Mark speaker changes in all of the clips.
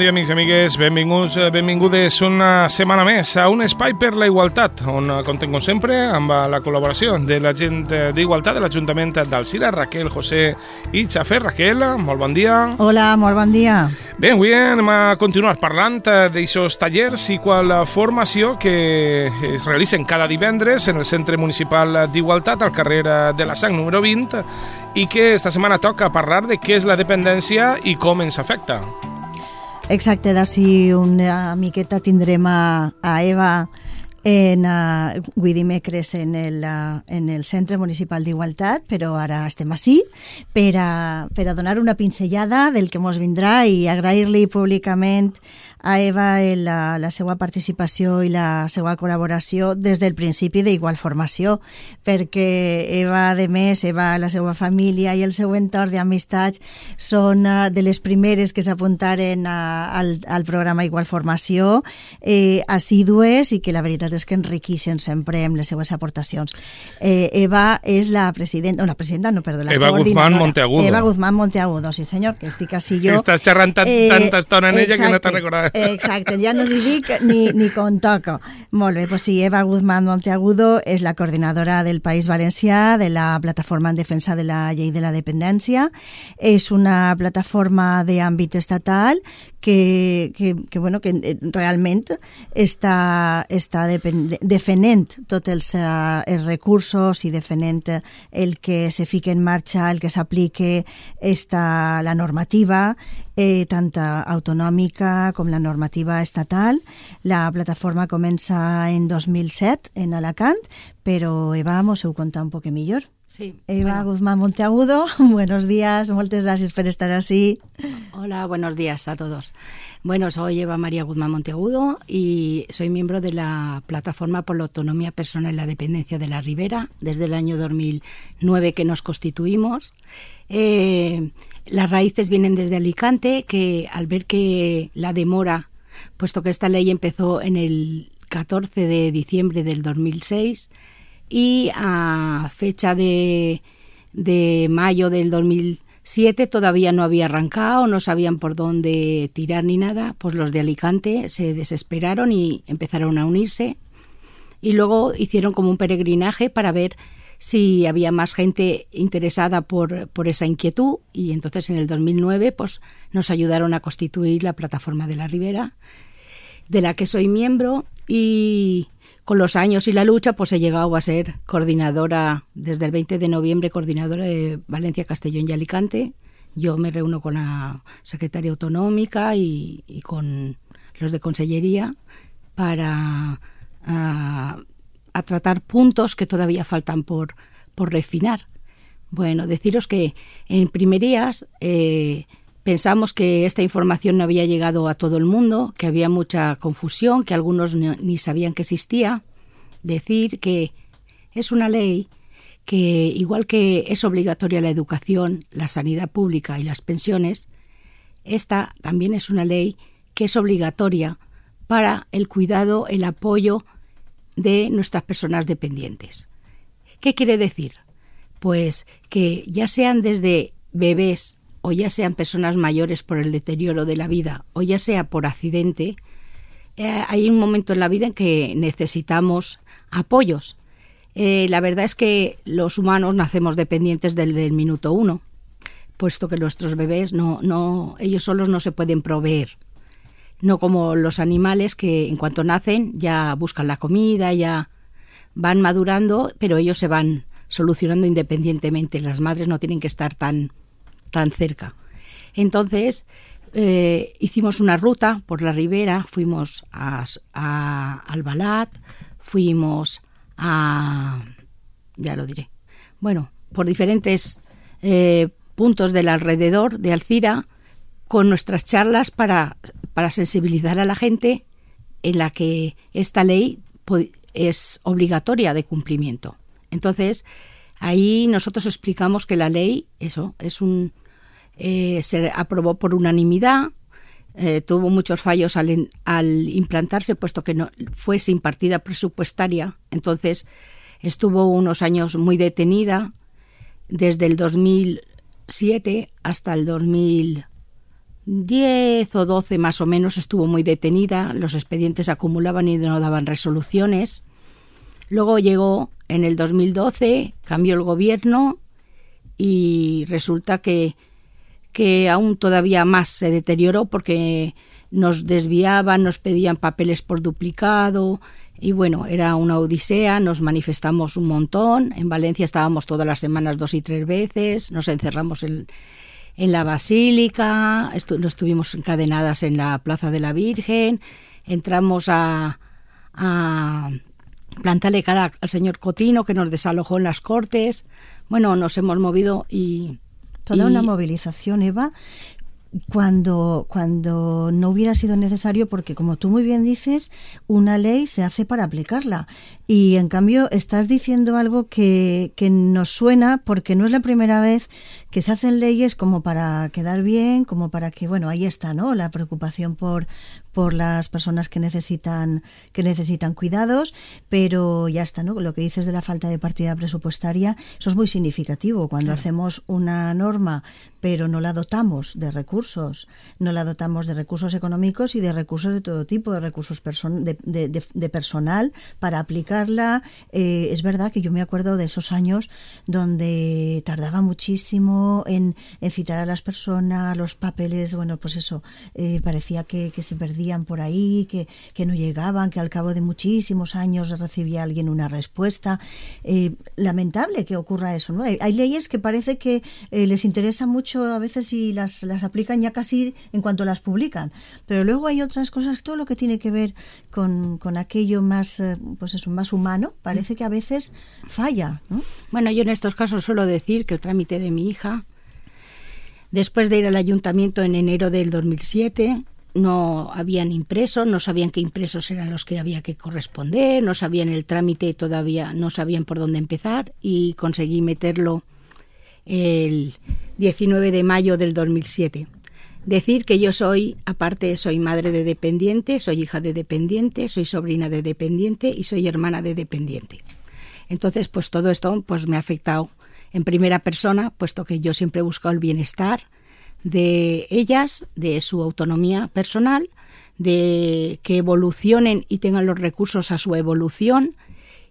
Speaker 1: bon dia, amics i amigues. Benvinguts, eh, benvingudes una setmana més a un espai per la igualtat, on eh, contem, com sempre, amb la col·laboració de la gent d'Igualtat de l'Ajuntament d'Alcira, Raquel, José i Xafer. Raquel, molt bon dia.
Speaker 2: Hola, molt bon dia.
Speaker 1: Bé, avui anem a continuar parlant eh, d'aixòs tallers i qual formació que es realicen cada divendres en el Centre Municipal d'Igualtat al carrer de la Sang número 20 i que esta setmana toca parlar de què és la dependència i com ens afecta.
Speaker 2: Exacte, d'ací una miqueta tindrem a, a Eva en, uh, avui dimecres en el, uh, en el Centre Municipal d'Igualtat, però ara estem així per a, per a donar una pinzellada del que mos vindrà i agrair-li públicament a Eva la, la seva participació i la seva col·laboració des del principi d'Igual Formació, perquè Eva, de més, Eva, la seva família i el seu entorn d'amistats són uh, de les primeres que s'apuntaren al, al programa Igual Formació, eh, assídues i que la veritat és que enriqueixen sempre amb les seues aportacions. Eh, Eva és la presidenta, no, la presidenta, no, perdó, la
Speaker 1: Eva Guzmán Monteagudo.
Speaker 2: Eva Guzmán Monteagudo, sí senyor, que estic així jo.
Speaker 1: Estàs xerrant tant, eh, tanta estona en ella que no t'has recordat.
Speaker 2: Exacte, ja no li dic ni, ni com toca. Molt bé, pues sí, Eva Guzmán Monteagudo és la coordinadora del País Valencià de la plataforma en defensa de la llei de la dependència. És una plataforma d'àmbit estatal que, que, que, bueno, que eh, realment està, està defenent tots els, uh, els recursos i defenent el que se fique en marxa, el que s'aplique la normativa, eh, tant autonòmica com la normativa estatal. La plataforma comença en 2007 en Alacant, però Eva mos heu contar un poc millor.
Speaker 3: Sí.
Speaker 2: Eva bueno. Guzmán Monteagudo, buenos días, muchas gracias por estar así.
Speaker 3: Hola, buenos días a todos. Bueno, soy Eva María Guzmán Monteagudo y soy miembro de la Plataforma por la Autonomía Personal y la Dependencia de la Ribera desde el año 2009 que nos constituimos. Eh, las raíces vienen desde Alicante, que al ver que la demora, puesto que esta ley empezó en el 14 de diciembre del 2006, y a fecha de, de mayo del 2007 todavía no había arrancado, no sabían por dónde tirar ni nada, pues los de Alicante se desesperaron y empezaron a unirse. Y luego hicieron como un peregrinaje para ver si había más gente interesada por, por esa inquietud. Y entonces en el 2009 pues nos ayudaron a constituir la plataforma de la Ribera de la que soy miembro y con los años y la lucha, pues he llegado a ser coordinadora, desde el 20 de noviembre, coordinadora de Valencia, Castellón y Alicante. Yo me reúno con la secretaria autonómica y, con los de consellería para a, tratar puntos que todavía faltan por, por refinar. Bueno, deciros que en primerías eh, Pensamos que esta información no había llegado a todo el mundo, que había mucha confusión, que algunos ni sabían que existía. Decir que es una ley que, igual que es obligatoria la educación, la sanidad pública y las pensiones, esta también es una ley que es obligatoria para el cuidado, el apoyo de nuestras personas dependientes. ¿Qué quiere decir? Pues que ya sean desde bebés o ya sean personas mayores por el deterioro de la vida, o ya sea por accidente, eh, hay un momento en la vida en que necesitamos apoyos. Eh, la verdad es que los humanos nacemos dependientes del, del, minuto uno, puesto que nuestros bebés no, no, ellos solos no se pueden proveer. No como los animales que en cuanto nacen ya buscan la comida, ya van madurando, pero ellos se van solucionando independientemente. Las madres no tienen que estar tan tan cerca. Entonces, eh, hicimos una ruta por la ribera, fuimos a, Albalat, fuimos a... ya lo diré. Bueno, por diferentes eh, puntos del alrededor de Alcira con nuestras charlas para, para sensibilizar a la gente en la que esta ley es obligatoria de cumplimiento. Entonces, ahí nosotros explicamos que la ley, eso, es un, eh, se aprobó por unanimidad, eh, tuvo muchos fallos al, al, implantarse, puesto que no fue sin partida presupuestaria. Entonces estuvo unos años muy detenida, desde el 2007 hasta el 2010 o 12 más o menos estuvo muy detenida. Los expedientes acumulaban y no daban resoluciones. Luego llegó en el 2012, cambió el gobierno y resulta que que aún todavía más se deterioró porque nos desviaban, nos pedían papeles por duplicado. Y bueno, era una odisea, nos manifestamos un montón, en Valencia estábamos todas las semanas dos y tres veces, nos encerramos en, la basílica, nos estuvimos encadenadas en la Plaza de la Virgen, entramos a, a plantarle cara al señor Cotino que nos desalojó en las Cortes, bueno, nos hemos movido y
Speaker 2: Toda una movilización, Eva, cuando, cuando no hubiera sido necesario, porque como tú muy bien dices, una ley se hace para aplicarla. Y en cambio estás diciendo algo que, que nos suena porque no es la primera vez que se hacen leyes como para quedar bien, como para que, bueno, ahí está, ¿no? La preocupación por, por las personas que necesitan, que necesitan cuidados, pero ya está, ¿no? Lo que dices de la falta de partida presupuestaria, eso es muy significativo. Cuando hacemos una norma, pero no la dotamos de recursos, no la dotamos de recursos económicos y de recursos de todo tipo, de recursos de, de, personal para aplicarla. Eh, es verdad que yo me acuerdo de esos años donde tardaba muchísimo en, citar a las personas, los papeles, bueno, pues eso, eh, parecía que, se perdían por ahí, que, no llegaban, que al cabo de muchísimos años recibía alguien una respuesta. Eh, lamentable que ocurra eso, ¿no? Hay, leyes que parece que eh, les interesa mucho a veces y las, las aplican ya casi en cuanto las publican, pero luego hay otras cosas, todo lo que tiene que ver con, con aquello más, pues eso, más humano, parece que a veces falla, ¿no?
Speaker 3: Bueno, yo en estos casos suelo decir que el trámite de mi hija Después de ir al ayuntamiento en enero del 2007, no habían impresos, no sabían qué impresos eran los que había que corresponder, no sabían el trámite todavía, no sabían por dónde empezar y conseguí meterlo el 19 de mayo del 2007. Decir que yo soy, aparte, soy madre de dependiente, soy hija de dependiente, soy sobrina de dependiente y soy hermana de dependiente. Entonces, pues todo esto pues me ha afectado en primera persona, puesto que yo siempre he buscado el bienestar de ellas, de su autonomía personal, de que evolucionen y tengan los recursos a su evolución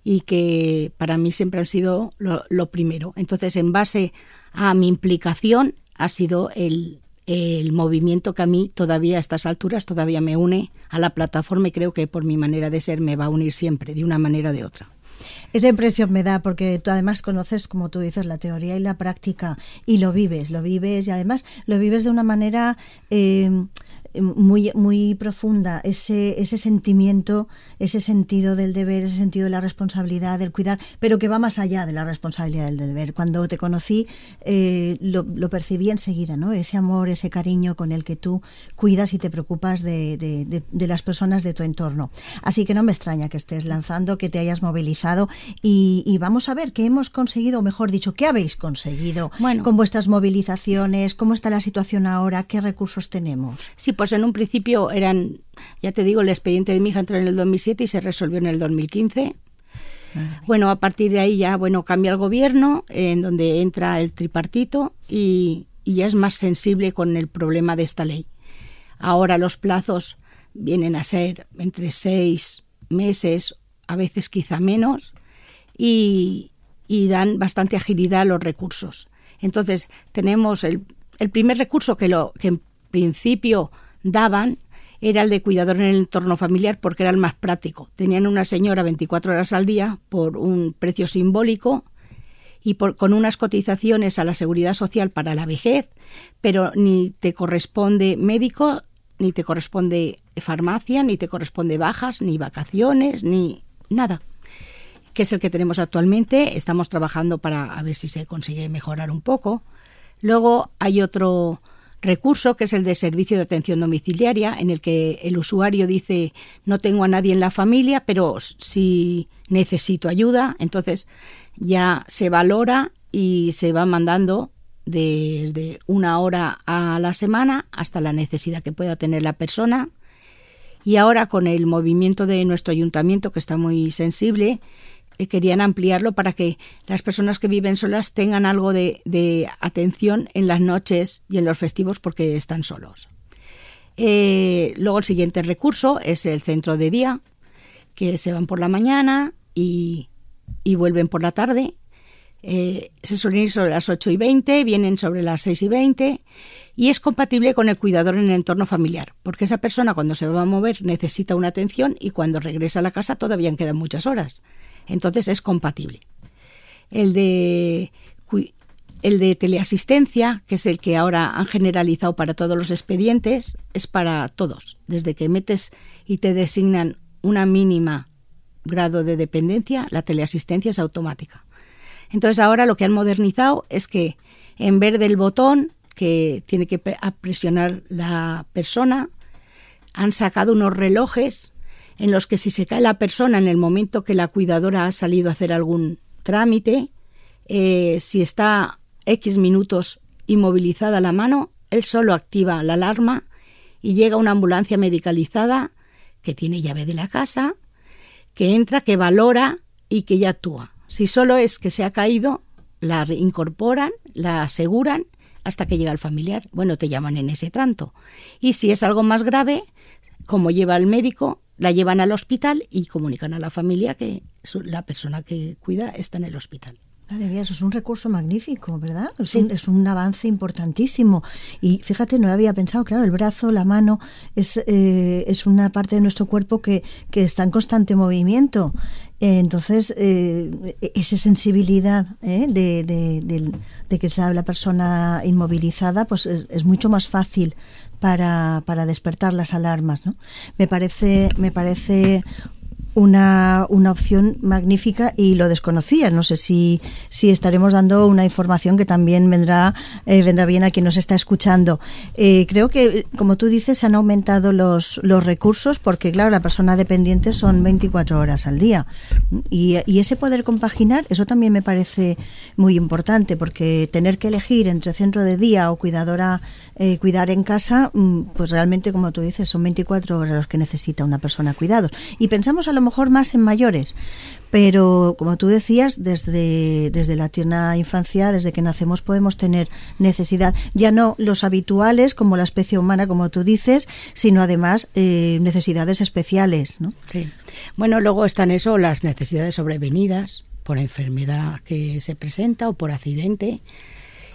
Speaker 3: y que para mí siempre han sido lo, primero. Entonces, en base a mi implicación, ha sido el, el movimiento que a mí todavía a estas alturas todavía me une a la plataforma y creo que por mi manera de ser me va a unir siempre, de una manera o de otra.
Speaker 2: Esa impresión me da porque tú además conoces, como tú dices, la teoría y la práctica y lo vives, lo vives y además lo vives de una manera... Eh, muy, muy profunda ese, ese sentimiento, ese sentido del deber, ese sentido de la responsabilidad, del cuidar, pero que va más allá de la responsabilidad del deber. Cuando te conocí eh, lo, lo, percibí enseguida, ¿no? ese amor, ese cariño con el que tú cuidas y te preocupas de, de, de, las personas de tu entorno. Así que no me extraña que estés lanzando, que te hayas movilizado y, y vamos a ver qué hemos conseguido, o mejor dicho, qué habéis conseguido con vuestras movilizaciones, cómo está la situación ahora, qué recursos tenemos.
Speaker 3: Sí, pues en un principio eran, ya te digo, el expediente de mi hija entró en el 2007 y se resolvió en el 2015. Bueno, a partir de ahí ya, bueno, cambia el gobierno, en donde entra el tripartito y, y ya es más sensible con el problema de esta ley. Ahora los plazos vienen a ser entre seis meses, a veces quizá menos, y, y dan bastante agilidad a los recursos. Entonces, tenemos el, el primer recurso que, lo, que en principio daban era el de cuidador en el entorno familiar porque era el más práctico. Tenían una señora 24 horas al día por un precio simbólico y con unas cotizaciones a la seguridad social para la vejez, pero ni te corresponde médico, ni te corresponde farmacia, ni te corresponde bajas, ni vacaciones, ni nada que es el que tenemos actualmente. Estamos trabajando para a ver si se consigue mejorar un poco. Luego hay otro recurso que es el de servicio de atención domiciliaria, en el que el usuario dice no tengo a nadie en la familia, pero si necesito ayuda, entonces ya se valora y se va mandando desde una hora a la semana hasta la necesidad que pueda tener la persona. Y ahora con el movimiento de nuestro ayuntamiento, que está muy sensible, querían ampliarlo para que las personas que viven solas tengan algo de, atención en las noches y en los festivos porque están solos. Eh, luego el siguiente recurso es el centro de día, que se van por la mañana y, vuelven por la tarde. Eh, se suelen ir sobre las 8 y 20, vienen sobre las 6 y 20 y es compatible con el cuidador en el entorno familiar, porque esa persona cuando se va a mover necesita una atención y cuando regresa a la casa todavía quedan muchas horas. Entonces es compatible. El de, el de teleasistencia, que es el que ahora han generalizado para todos los expedientes, es para todos. Desde que metes y te designan una mínima grado de dependencia, la teleasistencia es automática. Entonces ahora lo que han modernizado es que en vez del botón que tiene que presionar la persona, han sacado unos relojes en los que si se cae la persona en el momento que la cuidadora ha salido a hacer algún trámite, eh, si está X minutos inmovilizada la mano, él solo activa la alarma y llega una ambulancia medicalizada que tiene llave de la casa, que entra, que valora y que ya actúa. Si solo es que se ha caído, la incorporan, la aseguran hasta que llega el familiar. Bueno, te llaman en ese tanto. Y si es algo más grave, como lleva el médico, la llevan al hospital y comunican a la familia que la persona que cuida está en el hospital.
Speaker 2: Vale, eso es un recurso magnífico, ¿verdad? Es, un, es, un, avance importantísimo. Y fíjate, no lo había pensado, claro, el brazo, la mano, es, eh, es una parte de nuestro cuerpo que, que está en constante movimiento. entonces, eh, esa sensibilidad ¿eh? de, de, de, que sea la persona inmovilizada, pues es, es mucho más fácil para, para despertar las alarmas. ¿no? Me parece, me parece una, una, opción magnífica y lo desconocía. No sé si, si estaremos dando una información que también vendrá, eh, vendrá bien a quien nos está escuchando. Eh, creo que, como tú dices, se han aumentado los, los recursos porque, claro, la persona dependiente son 24 horas al día. Y, y ese poder compaginar, eso también me parece muy importante porque tener que elegir entre centro de día o cuidadora, eh, cuidar en casa, mm, pues realmente, como tú dices, son 24 horas los que necesita una persona cuidados. Y pensamos a lo mejor más en mayores, pero como tú decías, desde, desde la tierna infancia, desde que nacemos, podemos tener necesidad, ya no los habituales como la especie humana, como tú dices, sino además eh, necesidades especiales. ¿no?
Speaker 3: Sí. Bueno, luego están eso, las necesidades sobrevenidas por enfermedad que se presenta o por accidente.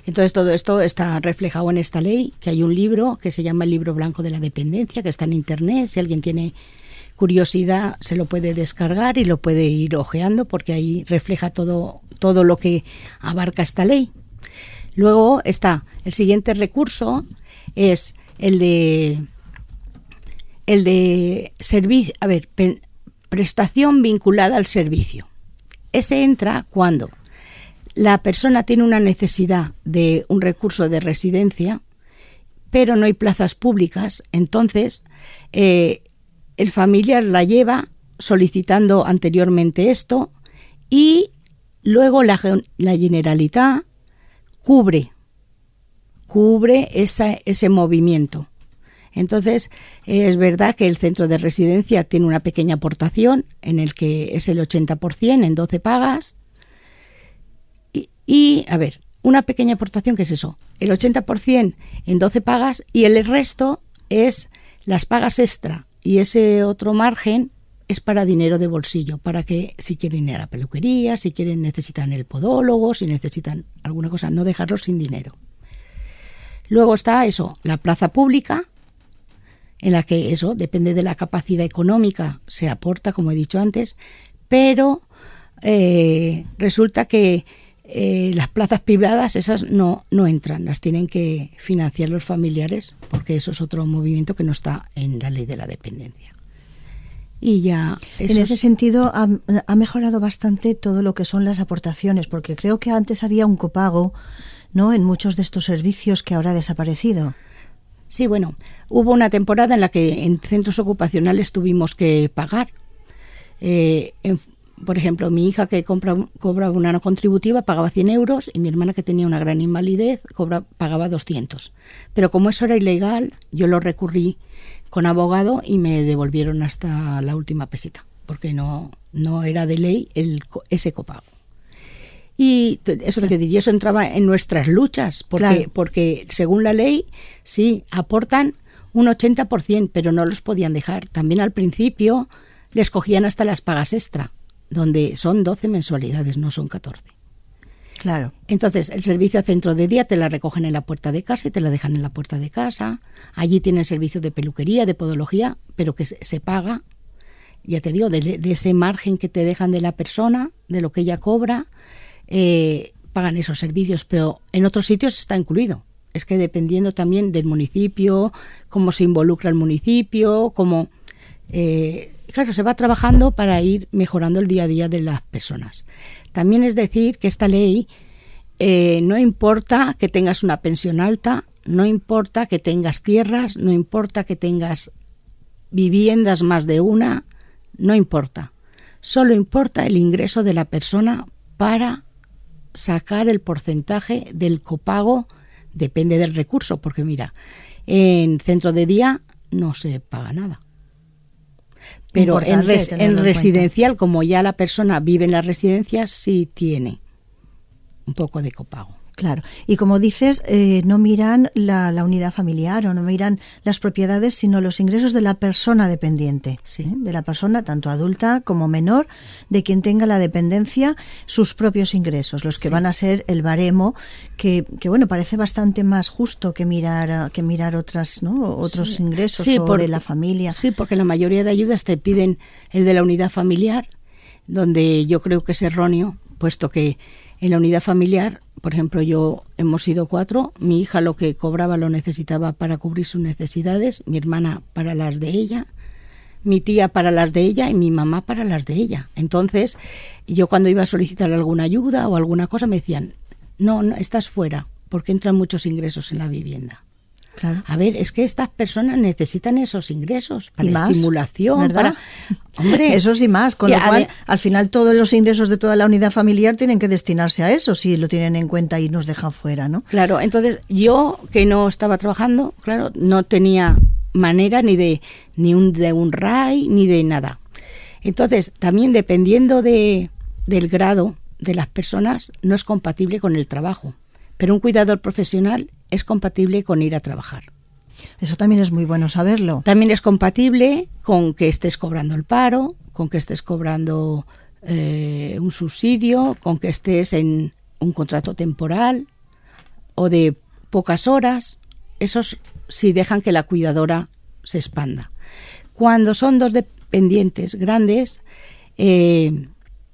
Speaker 3: Entonces todo esto está reflejado en esta ley, que hay un libro que se llama el libro blanco de la dependencia, que está en internet, si alguien tiene curiosidad se lo puede descargar y lo puede ir ojeando porque ahí refleja todo, todo lo que abarca esta ley. Luego está el siguiente recurso es el de el de servicio, a ver, prestación vinculada al servicio. Ese entra cuando la persona tiene una necesidad de un recurso de residencia, pero no hay plazas públicas, entonces eh, el familiar la lleva solicitando anteriormente esto y luego la, la Generalitat cubre, cubre ese movimiento. Entonces, es verdad que el centro de residencia tiene una pequeña aportación en el que es el 80% en 12 pagas. Y, y, a ver, una pequeña aportación, ¿qué es eso? El 80% en 12 pagas y el resto es las pagas extra y ese otro margen es para dinero de bolsillo, para que si quieren ir a la peluquería, si quieren necesitan el podólogo, si necesitan alguna cosa, no dejarlos sin dinero. Luego está eso, la plaza pública, en la que eso depende de la capacidad económica, se aporta, como he dicho antes, pero eh, resulta que eh, las plazas privadas, esas no, no entran, las tienen que financiar los familiares, porque eso es otro movimiento que no está en la ley de la dependencia. Y ya.
Speaker 2: En ese sentido, ha, ha, mejorado bastante todo lo que son las aportaciones, porque creo que antes había un copago ¿no? en muchos de estos servicios que ahora ha desaparecido.
Speaker 3: Sí, bueno, hubo una temporada en la que en centros ocupacionales tuvimos que pagar. Eh, por ejemplo, mi hija que compra, cobra una no contributiva pagaba 100 euros y mi hermana que tenía una gran invalidez cobra, pagaba 200. Pero como eso era ilegal, yo lo recurrí con abogado y me devolvieron hasta la última peseta, porque no, no era de ley el, ese copago. Y eso te decir, eso entraba en nuestras luchas, porque, porque según la ley, sí, aportan un 80%, pero no los podían dejar. También al principio les cogían hasta las pagas extra, donde son 12 mensualidades, no son 14.
Speaker 2: Claro.
Speaker 3: Entonces, el servicio a centro de día te la recogen en la puerta de casa y te la dejan en la puerta de casa. Allí tienen servicio de peluquería, de podología, pero que se, paga, ya te digo, de, ese margen que te dejan de la persona, de lo que ella cobra, eh, pagan esos servicios, pero en otros sitios está incluido. Es que dependiendo también del municipio, cómo se involucra el municipio, cómo... Eh, claro, se va trabajando para ir mejorando el día a día de las personas. También es decir que esta ley eh, no importa que tengas una pensión alta, no importa que tengas tierras, no importa que tengas viviendas más de una, no importa. Solo importa el ingreso de la persona para sacar el porcentaje del copago, depende del recurso, porque mira, en centro de día no se paga nada. Pero en, residencial, como ya la persona vive en la residencia, sí tiene un poco de copago.
Speaker 2: Claro. Y como dices, eh, no miran la, unidad familiar o no miran las propiedades, sino los ingresos de la persona dependiente. ¿eh? De la persona, tanto adulta como menor, de quien tenga la dependencia, sus propios ingresos, los que van a ser el baremo, que, que, bueno, parece bastante más justo que mirar, que mirar otras, ¿no? otros ingresos o de la familia.
Speaker 3: Sí, porque la mayoría de ayudas te piden el de la unidad familiar, donde yo creo que es erróneo, puesto que en la unidad familiar, por ejemplo, yo hemos sido cuatro, mi hija lo que cobraba lo necesitaba para cubrir sus necesidades, mi hermana para las de ella, mi tía para las de ella y mi mamá para las de ella. Entonces, yo cuando iba a solicitar alguna ayuda o alguna cosa me decían, no, no estás fuera, porque entran muchos ingresos en la vivienda. A ver, es que estas personas necesitan esos ingresos para la estimulación,
Speaker 2: ¿verdad? Hombre, eso sí más, con lo cual al final todos los ingresos de toda la unidad familiar tienen que destinarse a eso si lo tienen en cuenta y nos dejan fuera, ¿no?
Speaker 3: Claro, entonces yo que no estaba trabajando, claro, no tenía manera ni de ni un de un RAI ni de nada. Entonces, también dependiendo de del grado de las personas no es compatible con el trabajo, pero un cuidador profesional es compatible con ir a trabajar.
Speaker 2: Eso también es muy bueno saberlo.
Speaker 3: También es compatible con que estés cobrando el paro, con que estés cobrando eh, un subsidio, con que estés en un contrato temporal o de pocas horas. Esos sí dejan que la cuidadora se expanda. Cuando son dos dependientes grandes, eh,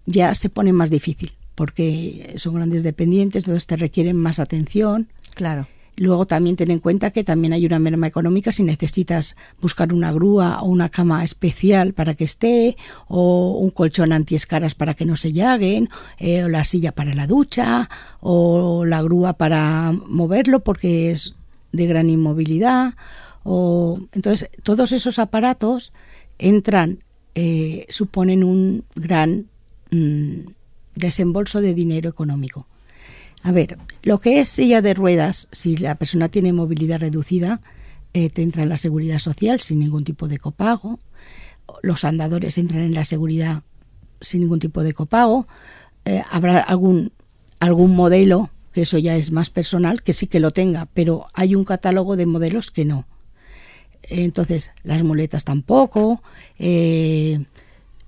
Speaker 3: ya se pone más difícil porque son grandes dependientes, entonces te requieren más atención.
Speaker 2: Claro.
Speaker 3: Luego también ten en cuenta que también hay una merma económica si necesitas buscar una grúa o una cama especial para que esté, o un colchón antiescaras para que no se llaguen, eh, o la silla para la ducha, o la grúa para moverlo porque es de gran inmovilidad. O, entonces, todos esos aparatos entran, eh, suponen un gran mm, desembolso de dinero económico. A ver, lo que es silla de ruedas, si la persona tiene movilidad reducida, eh, te entra en la seguridad social sin ningún tipo de copago. Los andadores entran en la seguridad sin ningún tipo de copago. Eh, habrá algún, algún modelo, que eso ya es más personal, que sí que lo tenga, pero hay un catálogo de modelos que no. Entonces, las muletas tampoco, eh,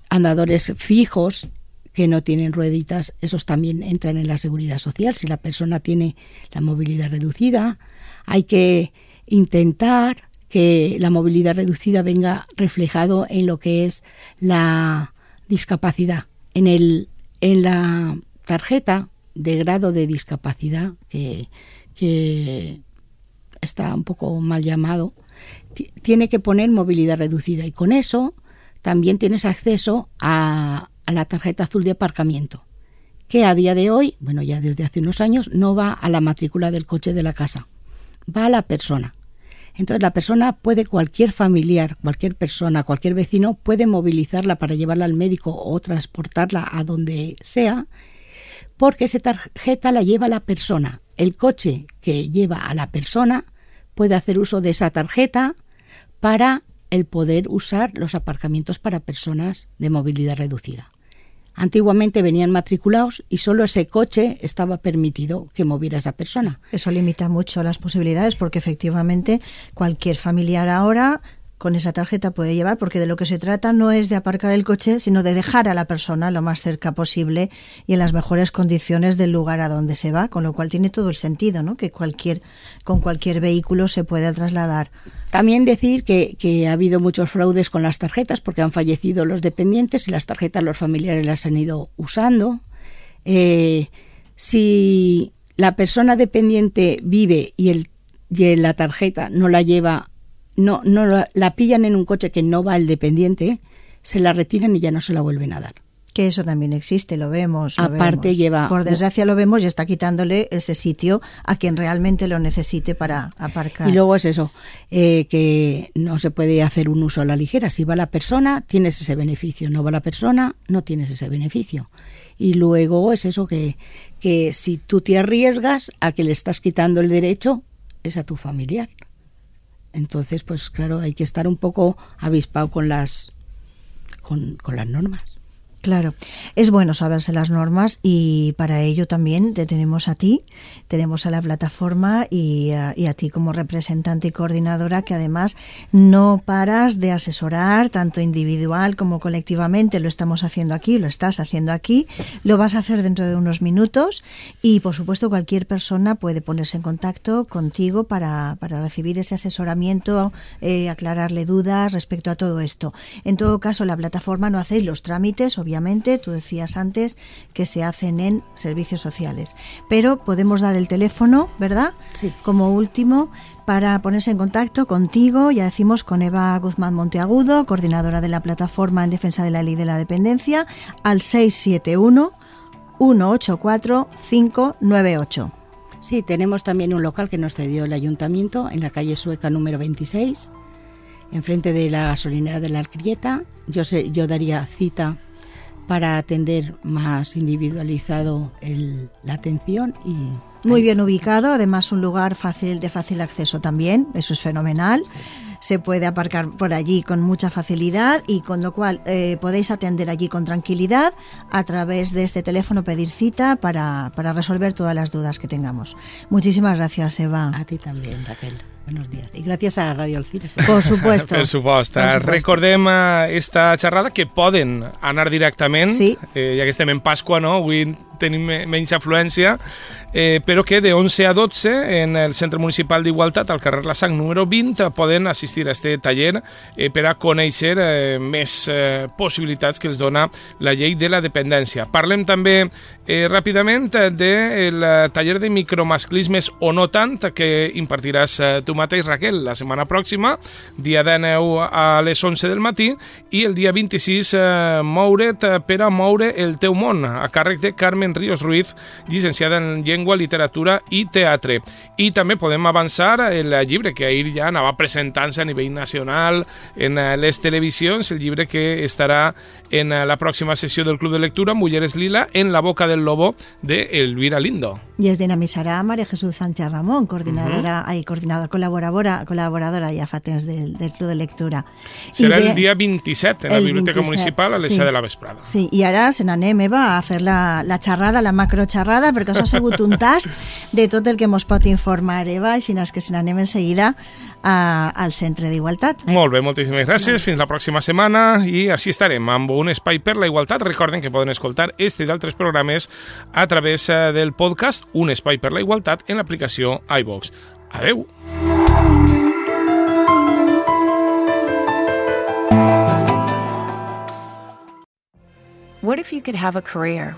Speaker 3: andadores fijos que no tienen rueditas, esos también entran en la seguridad social. Si la persona tiene la movilidad reducida, hay que intentar que la movilidad reducida venga reflejado en lo que es la discapacidad. En, el, en la tarjeta de grado de discapacidad, que, que está un poco mal llamado, tiene que poner movilidad reducida y con eso también tienes acceso a, a la tarjeta azul de aparcamiento, que a día de hoy, bueno, ya desde hace unos años, no va a la matrícula del coche de la casa, va a la persona. Entonces la persona puede, cualquier familiar, cualquier persona, cualquier vecino, puede movilizarla para llevarla al médico o transportarla a donde sea, porque esa tarjeta la lleva la persona. El coche que lleva a la persona puede hacer uso de esa tarjeta para el poder usar los aparcamientos para personas de movilidad reducida. Antiguamente venían matriculados y solo ese coche estaba permitido que moviera esa persona.
Speaker 2: Eso limita mucho las posibilidades porque efectivamente cualquier familiar ahora con esa tarjeta puede llevar, porque de lo que se trata no es de aparcar el coche, sino de dejar a la persona lo más cerca posible y en las mejores condiciones del lugar a donde se va, con lo cual tiene todo el sentido, ¿no? Que cualquier, con cualquier vehículo se pueda trasladar.
Speaker 3: También decir que, que ha habido muchos fraudes con las tarjetas porque han fallecido los dependientes y las tarjetas los familiares las han ido usando. Eh, si la persona dependiente vive y, el, y la tarjeta no la lleva no, no la, pillan en un coche que no va al dependiente, se la retiran y ya no se la vuelven a dar.
Speaker 2: Que eso también existe, lo vemos.
Speaker 3: Aparte lleva...
Speaker 2: Por desgracia lo vemos y está quitándole ese sitio a quien realmente lo necesite para aparcar.
Speaker 3: Y luego es eso, eh, que no se puede hacer un uso a la ligera. Si va la persona, tienes ese beneficio. No va la persona, no tienes ese beneficio. Y luego es eso que, que si tú te arriesgas a que le estás quitando el derecho, es a tu familiar. Entonces, pues claro, hay que estar un poco avispado con las, con, con las normas.
Speaker 2: Claro, es bueno saberse las normas y para ello también te tenemos a ti, tenemos a la plataforma y a, ti como representante y coordinadora que además no paras de asesorar tanto individual como colectivamente, lo estamos haciendo aquí, lo estás haciendo aquí, lo vas a hacer dentro de unos minutos y por supuesto cualquier persona puede ponerse en contacto contigo para, para recibir ese asesoramiento, eh, aclararle dudas respecto a todo esto. En todo caso, la plataforma no hacéis los trámites, obviamente obviamente, tú decías antes que se hacen en servicios sociales. Pero podemos dar el teléfono, ¿verdad?
Speaker 3: Sí.
Speaker 2: Como último, para ponerse en contacto contigo, ya decimos con Eva Guzmán Monteagudo, coordinadora de la plataforma en defensa de la ley de la dependencia, al 671 184 598.
Speaker 3: Sí, tenemos también un local que nos cedió el ayuntamiento en la calle Sueca número 26, enfrente de la gasolinera de la Alcrieta. Yo, sé, yo daría cita para atender más individualizado el, la atención y
Speaker 2: muy bien ubicado, además un lugar fácil de fácil acceso también, eso es fenomenal. Se puede aparcar por allí con mucha facilidad y con lo cual eh, podéis atender allí con tranquilidad a través de este teléfono pedir cita para, para resolver todas las dudas que tengamos. Muchísimas gracias, Eva.
Speaker 3: A ti también, Raquel. Buenos días. I gràcies a Radio Alcira.
Speaker 2: Por supuesto.
Speaker 1: per supost. Per supost. Recordem uh, esta xerrada que poden anar directament,
Speaker 2: sí.
Speaker 1: eh, ja que estem en Pasqua, no? avui tenim menys afluència, eh, però que de 11 a 12 en el Centre Municipal d'Igualtat, al carrer La Sang número 20, poden assistir a este taller eh, per a conèixer eh, més eh, possibilitats que els dona la llei de la dependència. Parlem també eh, ràpidament del taller de micromasclismes o no tant que impartiràs eh, tu mateix, Raquel, la setmana pròxima, dia 19 a les 11 del matí, i el dia 26 eh, moure't per a moure el teu món, a càrrec de Carmen Ríos Ruiz, llicenciada en llengua llengua, literatura i teatre. I també podem avançar el llibre que ahir ja anava presentant-se a nivell nacional en eh, les televisions, el llibre que estarà en eh, la pròxima sessió del Club de Lectura, Mulleres Lila, en la boca del lobo, de Elvira Lindo.
Speaker 2: Y es dinamizará María Jesús Sánchez Ramón, coordinadora, uh -huh. ahí, coordinadora, colaboradora, colaboradora ya fa temps del, del Club de Lectura.
Speaker 1: Serà I el dia 27 en la Biblioteca 27, Municipal a les sí, de la vesprada.
Speaker 2: Sí, i ara se n'anem, Eva, a fer la, la xerrada, la macroxerrada, perquè això ha sigut un tast de tot el que ens pot informar Eva, així que se n'anem en seguida a, al Centre d'Igualtat.
Speaker 1: Molt bé, moltíssimes gràcies. Fins la pròxima setmana i així estarem amb un espai per la igualtat. Recorden que poden escoltar este i d'altres programes a través eh, del podcast Un espai per la igualtat en l'aplicació iVox. Adeu!
Speaker 4: What if you could have a career